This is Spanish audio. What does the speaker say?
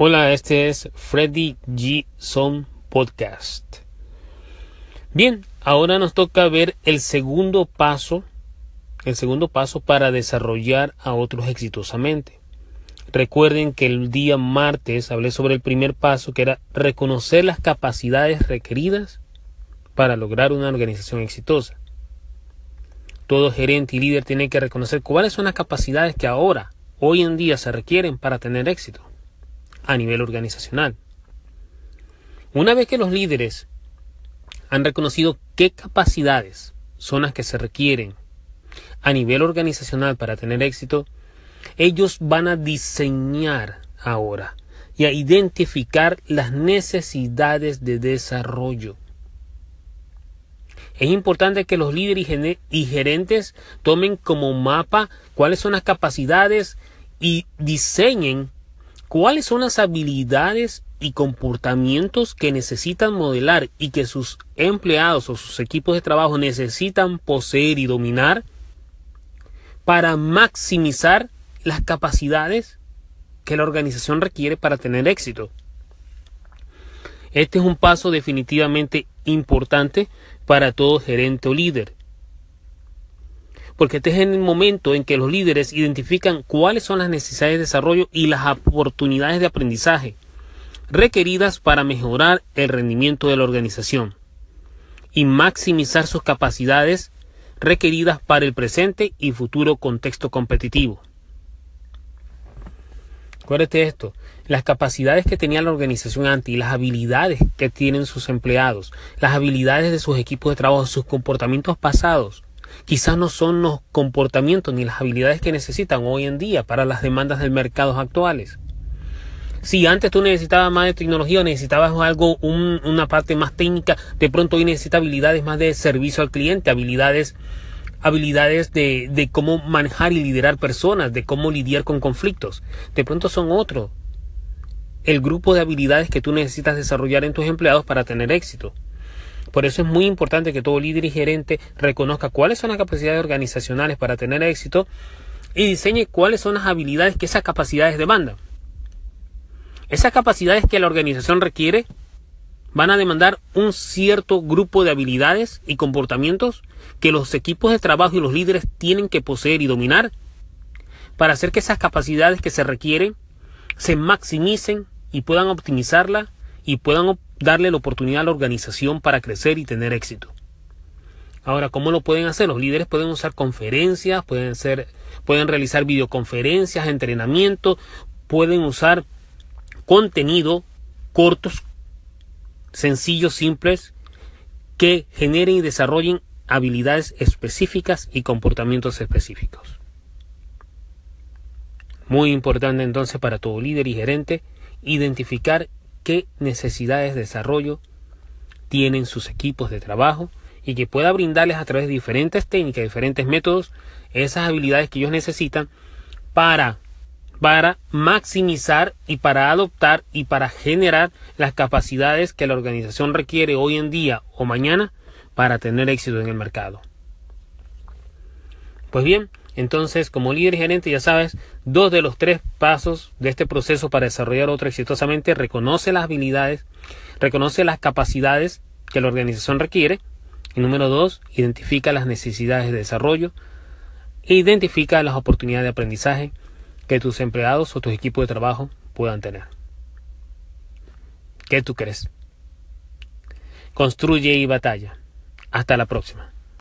Hola, este es Freddy G. Son Podcast. Bien, ahora nos toca ver el segundo paso, el segundo paso para desarrollar a otros exitosamente. Recuerden que el día martes hablé sobre el primer paso que era reconocer las capacidades requeridas para lograr una organización exitosa. Todo gerente y líder tiene que reconocer cuáles son las capacidades que ahora, hoy en día, se requieren para tener éxito a nivel organizacional. Una vez que los líderes han reconocido qué capacidades son las que se requieren a nivel organizacional para tener éxito, ellos van a diseñar ahora y a identificar las necesidades de desarrollo. Es importante que los líderes y gerentes tomen como mapa cuáles son las capacidades y diseñen cuáles son las habilidades y comportamientos que necesitan modelar y que sus empleados o sus equipos de trabajo necesitan poseer y dominar para maximizar las capacidades que la organización requiere para tener éxito. Este es un paso definitivamente importante para todo gerente o líder porque este es el momento en que los líderes identifican cuáles son las necesidades de desarrollo y las oportunidades de aprendizaje requeridas para mejorar el rendimiento de la organización y maximizar sus capacidades requeridas para el presente y futuro contexto competitivo. Acuérdate esto, las capacidades que tenía la organización antes y las habilidades que tienen sus empleados, las habilidades de sus equipos de trabajo, sus comportamientos pasados, quizás no son los comportamientos ni las habilidades que necesitan hoy en día para las demandas del mercado actuales. Si antes tú necesitabas más de tecnología necesitabas algo, una parte más técnica, de pronto hoy necesitas habilidades más de servicio al cliente, habilidades, habilidades de, de cómo manejar y liderar personas, de cómo lidiar con conflictos. De pronto son otros. El grupo de habilidades que tú necesitas desarrollar en tus empleados para tener éxito. Por eso es muy importante que todo líder y gerente reconozca cuáles son las capacidades organizacionales para tener éxito y diseñe cuáles son las habilidades que esas capacidades demandan. Esas capacidades que la organización requiere van a demandar un cierto grupo de habilidades y comportamientos que los equipos de trabajo y los líderes tienen que poseer y dominar para hacer que esas capacidades que se requieren se maximicen y puedan optimizarla y puedan darle la oportunidad a la organización para crecer y tener éxito. Ahora, ¿cómo lo pueden hacer? Los líderes pueden usar conferencias, pueden, ser, pueden realizar videoconferencias, entrenamiento, pueden usar contenido cortos, sencillos, simples, que generen y desarrollen habilidades específicas y comportamientos específicos. Muy importante entonces para todo líder y gerente identificar qué necesidades de desarrollo tienen sus equipos de trabajo y que pueda brindarles a través de diferentes técnicas, diferentes métodos, esas habilidades que ellos necesitan para, para maximizar y para adoptar y para generar las capacidades que la organización requiere hoy en día o mañana para tener éxito en el mercado. Pues bien, entonces, como líder y gerente, ya sabes, dos de los tres pasos de este proceso para desarrollar otro exitosamente, reconoce las habilidades, reconoce las capacidades que la organización requiere. Y número dos, identifica las necesidades de desarrollo e identifica las oportunidades de aprendizaje que tus empleados o tus equipos de trabajo puedan tener. ¿Qué tú crees? Construye y batalla. Hasta la próxima.